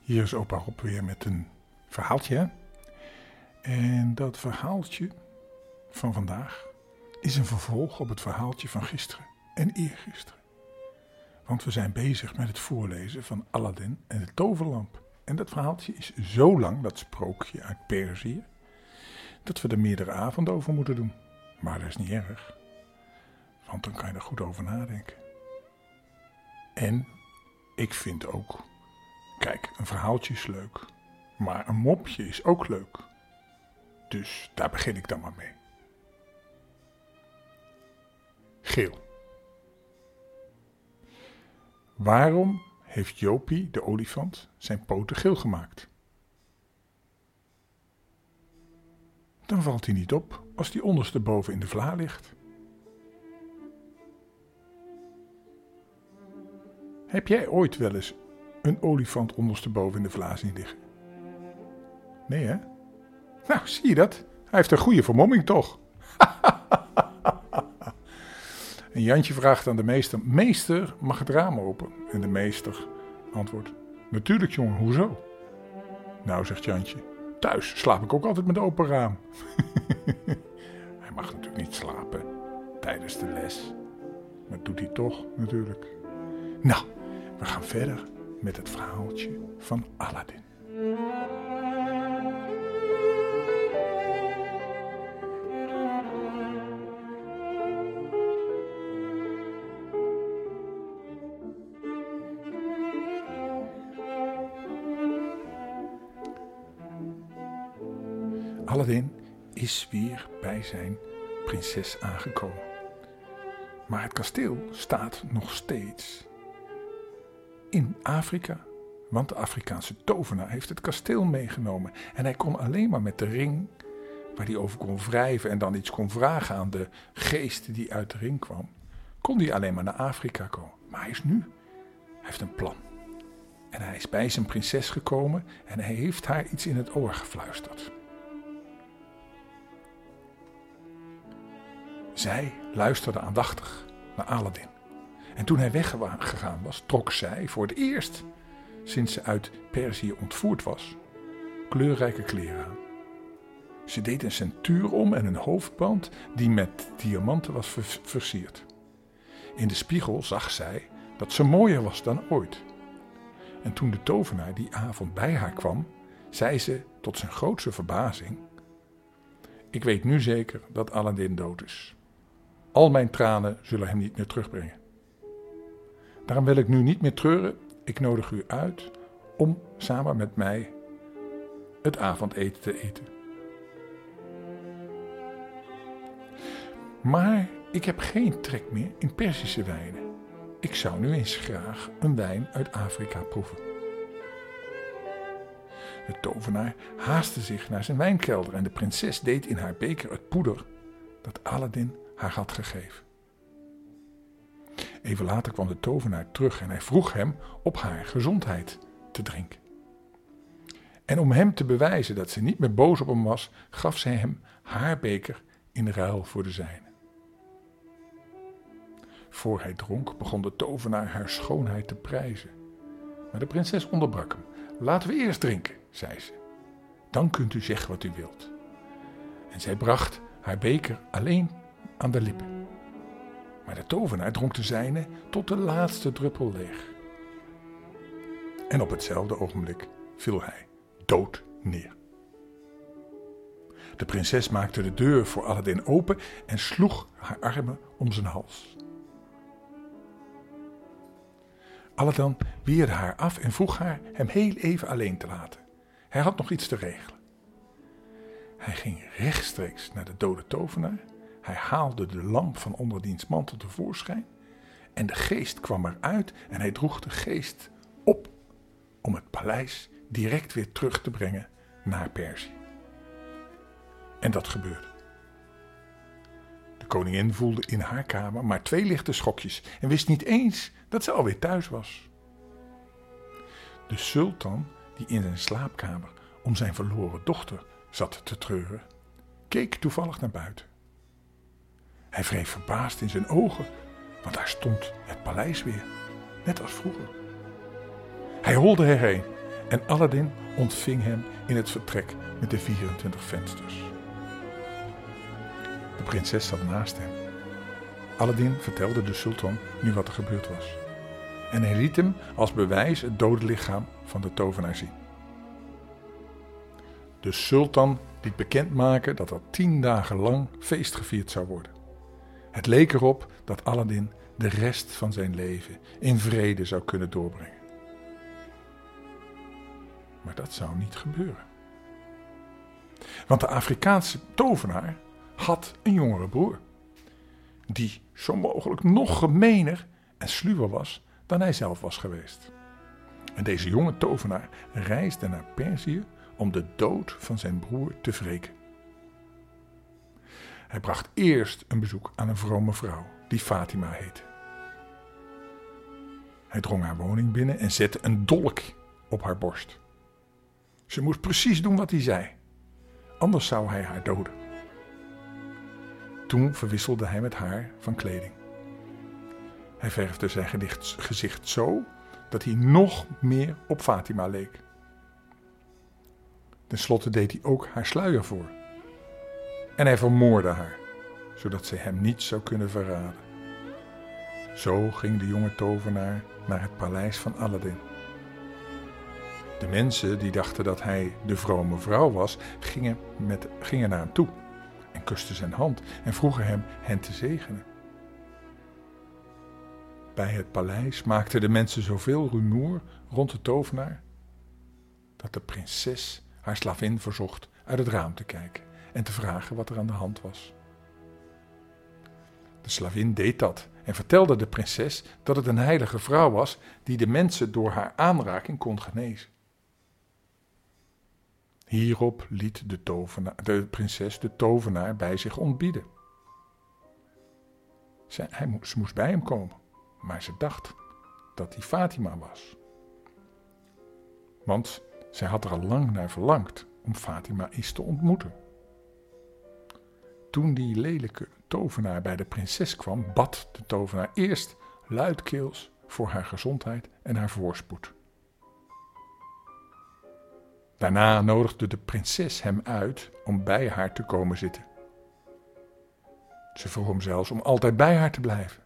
Hier is opa Rob weer met een verhaaltje. En dat verhaaltje van vandaag is een vervolg op het verhaaltje van gisteren en eergisteren. Want we zijn bezig met het voorlezen van Aladdin en de toverlamp. En dat verhaaltje is zo lang, dat sprookje uit Perzië, dat we er meerdere avonden over moeten doen. Maar dat is niet erg, want dan kan je er goed over nadenken. En ik vind ook, kijk, een verhaaltje is leuk, maar een mopje is ook leuk. Dus daar begin ik dan maar mee. Geel. Waarom heeft Jopie, de olifant, zijn poten geel gemaakt? Dan valt hij niet op als die ondersteboven in de vla ligt. Heb jij ooit wel eens een olifant ondersteboven in de vla zien liggen? Nee, hè? Nou, zie je dat? Hij heeft een goede vermomming toch? en Jantje vraagt aan de meester: Meester, mag het raam open? En de meester antwoordt: Natuurlijk, jongen, hoezo? Nou, zegt Jantje: Thuis slaap ik ook altijd met open raam. hij mag natuurlijk niet slapen tijdens de les. Maar doet hij toch, natuurlijk. Nou, we gaan verder met het verhaaltje van Aladdin. Aladdin is weer bij zijn prinses aangekomen. Maar het kasteel staat nog steeds in Afrika. Want de Afrikaanse tovenaar heeft het kasteel meegenomen. En hij kon alleen maar met de ring, waar hij over kon wrijven en dan iets kon vragen aan de geest die uit de ring kwam, kon hij alleen maar naar Afrika komen. Maar hij is nu, hij heeft een plan. En hij is bij zijn prinses gekomen en hij heeft haar iets in het oor gefluisterd. Zij luisterde aandachtig naar Aladdin. En toen hij weggegaan was, trok zij voor het eerst sinds ze uit Perzië ontvoerd was, kleurrijke kleren aan. Ze deed een centuur om en een hoofdband die met diamanten was versierd. In de spiegel zag zij dat ze mooier was dan ooit. En toen de tovenaar die avond bij haar kwam, zei ze tot zijn grootste verbazing: Ik weet nu zeker dat Aladdin dood is. Al mijn tranen zullen hem niet meer terugbrengen. Daarom wil ik nu niet meer treuren. Ik nodig u uit om samen met mij het avondeten te eten. Maar ik heb geen trek meer in Persische wijnen. Ik zou nu eens graag een wijn uit Afrika proeven. De tovenaar haastte zich naar zijn wijnkelder en de prinses deed in haar beker het poeder dat Aladdin haar had gegeven. Even later kwam de tovenaar terug en hij vroeg hem op haar gezondheid te drinken. En om hem te bewijzen dat ze niet meer boos op hem was, gaf zij hem haar beker in ruil voor de zijne. Voor hij dronk, begon de tovenaar haar schoonheid te prijzen. Maar de prinses onderbrak hem. Laten we eerst drinken, zei ze. Dan kunt u zeggen wat u wilt. En zij bracht haar beker alleen aan de lippen. Maar de tovenaar dronk de zijne tot de laatste druppel leeg. En op hetzelfde ogenblik viel hij dood neer. De prinses maakte de deur voor Aladdin open en sloeg haar armen om zijn hals. Aladdin weerde haar af en vroeg haar hem heel even alleen te laten. Hij had nog iets te regelen. Hij ging rechtstreeks naar de dode tovenaar hij haalde de lamp van onder diens mantel tevoorschijn. En de geest kwam eruit en hij droeg de geest op om het paleis direct weer terug te brengen naar Perzië. En dat gebeurde. De koningin voelde in haar kamer maar twee lichte schokjes en wist niet eens dat ze alweer thuis was. De sultan, die in zijn slaapkamer om zijn verloren dochter zat te treuren, keek toevallig naar buiten. Hij wreef verbaasd in zijn ogen, want daar stond het paleis weer, net als vroeger. Hij holde erheen en Aladdin ontving hem in het vertrek met de 24 vensters. De prinses zat naast hem. Aladdin vertelde de sultan nu wat er gebeurd was. En hij liet hem als bewijs het dode lichaam van de tovenaar zien. De sultan liet bekendmaken dat er tien dagen lang feest gevierd zou worden. Het leek erop dat Aladdin de rest van zijn leven in vrede zou kunnen doorbrengen. Maar dat zou niet gebeuren. Want de Afrikaanse tovenaar had een jongere broer, die zo mogelijk nog gemener en sluwer was dan hij zelf was geweest. En deze jonge tovenaar reisde naar Perzië om de dood van zijn broer te wreken. Hij bracht eerst een bezoek aan een vrome vrouw die Fatima heette. Hij drong haar woning binnen en zette een dolk op haar borst. Ze moest precies doen wat hij zei, anders zou hij haar doden. Toen verwisselde hij met haar van kleding. Hij verfde zijn gezicht zo dat hij nog meer op Fatima leek. Ten slotte deed hij ook haar sluier voor. En hij vermoordde haar, zodat ze hem niet zou kunnen verraden. Zo ging de jonge tovenaar naar het paleis van Aladdin. De mensen die dachten dat hij de vrome vrouw was, gingen, met, gingen naar hem toe en kusten zijn hand en vroegen hem hen te zegenen. Bij het paleis maakten de mensen zoveel rumoer rond de tovenaar dat de prinses haar slavin verzocht uit het raam te kijken en te vragen wat er aan de hand was. De slavin deed dat en vertelde de prinses dat het een heilige vrouw was die de mensen door haar aanraking kon genezen. Hierop liet de, tovenaar, de prinses de tovenaar bij zich ontbieden. Hij, ze moest bij hem komen, maar ze dacht dat hij Fatima was. Want zij had er al lang naar verlangd om Fatima eens te ontmoeten. Toen die lelijke tovenaar bij de prinses kwam, bad de tovenaar eerst luidkeels voor haar gezondheid en haar voorspoed. Daarna nodigde de prinses hem uit om bij haar te komen zitten. Ze vroeg hem zelfs om altijd bij haar te blijven.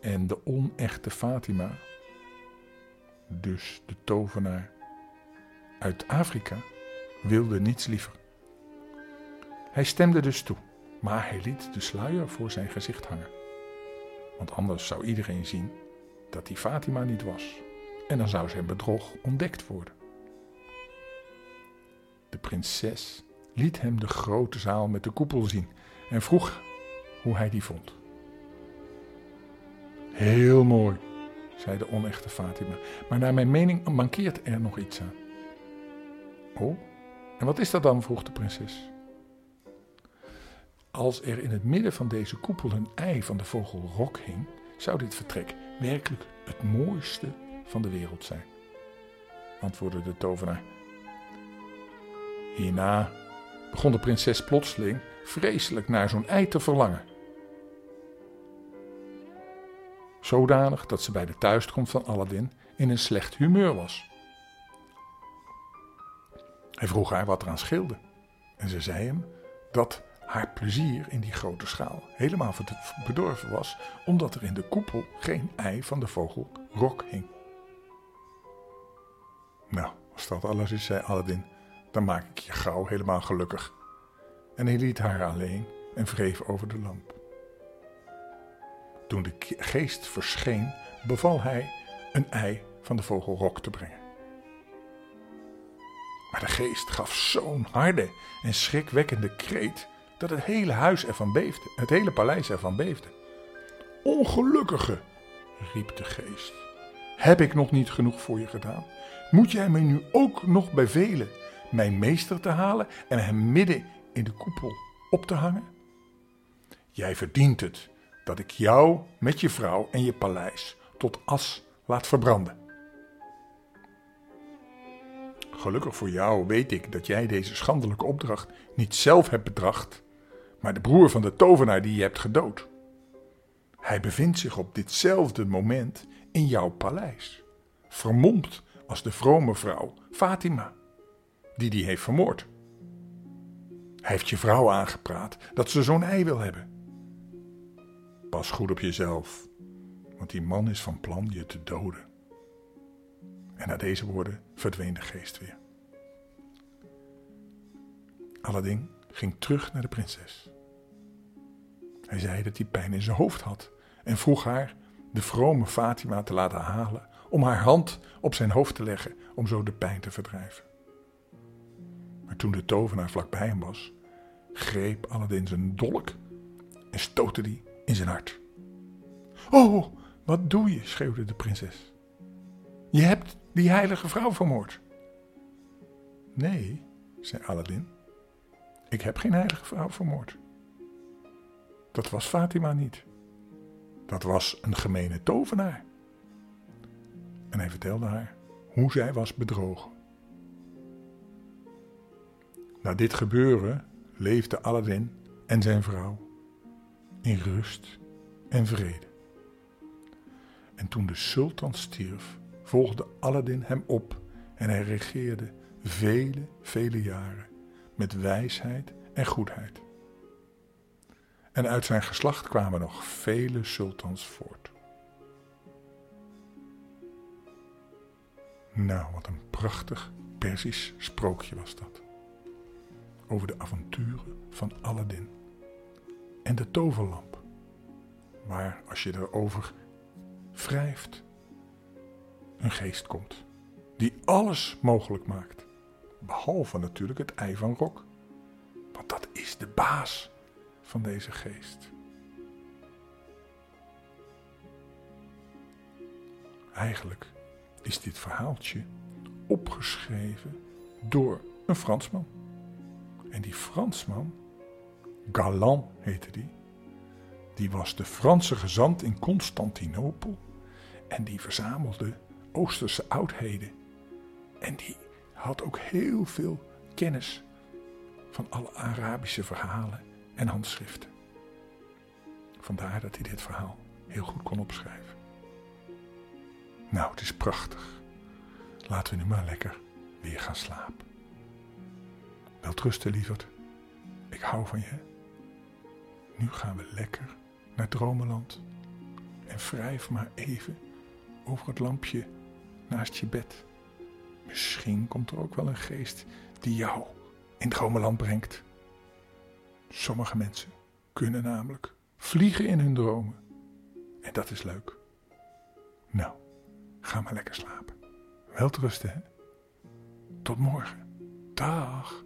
En de onechte Fatima, dus de tovenaar uit Afrika, wilde niets liever. Hij stemde dus toe, maar hij liet de sluier voor zijn gezicht hangen. Want anders zou iedereen zien dat die Fatima niet was. En dan zou zijn bedrog ontdekt worden. De prinses liet hem de grote zaal met de koepel zien en vroeg hoe hij die vond. Heel mooi, zei de onechte Fatima, maar naar mijn mening mankeert er nog iets aan. Oh, en wat is dat dan? vroeg de prinses. Als er in het midden van deze koepel een ei van de vogel Rok hing, zou dit vertrek werkelijk het mooiste van de wereld zijn, antwoordde de tovenaar. Hierna begon de prinses plotseling vreselijk naar zo'n ei te verlangen. Zodanig dat ze bij de thuiskomst van Aladdin in een slecht humeur was. Hij vroeg haar wat eraan scheelde. En ze zei hem dat haar plezier in die grote schaal helemaal bedorven was, omdat er in de koepel geen ei van de vogel Rok hing. Nou, als dat alles is, zei Aladdin, dan maak ik je gauw helemaal gelukkig. En hij liet haar alleen en wreef over de lamp. Toen de geest verscheen, beval hij een ei van de vogel Rok te brengen. Maar de geest gaf zo'n harde en schrikwekkende kreet dat het hele huis ervan beefde, het hele paleis ervan beefde. Ongelukkige, riep de geest, heb ik nog niet genoeg voor je gedaan? Moet jij mij nu ook nog bevelen mijn meester te halen en hem midden in de koepel op te hangen? Jij verdient het dat ik jou met je vrouw en je paleis tot as laat verbranden. Gelukkig voor jou weet ik dat jij deze schandelijke opdracht niet zelf hebt bedacht, maar de broer van de tovenaar die je hebt gedood. Hij bevindt zich op ditzelfde moment in jouw paleis. vermomd als de vrome vrouw Fatima, die die heeft vermoord. Hij heeft je vrouw aangepraat dat ze zo'n ei wil hebben. Pas goed op jezelf, want die man is van plan je te doden. En na deze woorden verdween de geest weer. Aladdin ging terug naar de prinses. Hij zei dat hij pijn in zijn hoofd had en vroeg haar de vrome Fatima te laten halen om haar hand op zijn hoofd te leggen om zo de pijn te verdrijven. Maar toen de tovenaar vlakbij hem was, greep Aladdin zijn dolk en stootte die in zijn hart. Oh, wat doe je? schreeuwde de prinses. Je hebt die heilige vrouw vermoord. Nee, zei Aladdin. Ik heb geen heilige vrouw vermoord. Dat was Fatima niet. Dat was een gemene tovenaar. En hij vertelde haar hoe zij was bedrogen. Na dit gebeuren leefde Aladdin en zijn vrouw in rust en vrede. En toen de sultan stierf, volgde Aladdin hem op en hij regeerde vele, vele jaren met wijsheid en goedheid. En uit zijn geslacht kwamen nog vele sultans voort. Nou, wat een prachtig Persisch sprookje was dat. Over de avonturen van Aladdin. En de toverlamp. Waar als je erover wrijft, een geest komt. Die alles mogelijk maakt. Behalve natuurlijk het ei van Rok. Want dat is de baas van deze geest. Eigenlijk is dit verhaaltje opgeschreven door een Fransman. En die Fransman, Galan heette die, die was de Franse gezant in Constantinopel en die verzamelde Oosterse oudheden. En die had ook heel veel kennis van alle Arabische verhalen en handschriften. Vandaar dat hij dit verhaal heel goed kon opschrijven. Nou, het is prachtig. Laten we nu maar lekker weer gaan slapen. Wel trusten, lieverd. Ik hou van je. Nu gaan we lekker naar Dromenland. En wrijf maar even over het lampje naast je bed. Misschien komt er ook wel een geest die jou in Dromenland brengt. Sommige mensen kunnen namelijk vliegen in hun dromen. En dat is leuk. Nou, ga maar lekker slapen. Wel rusten, hè? Tot morgen. Dag.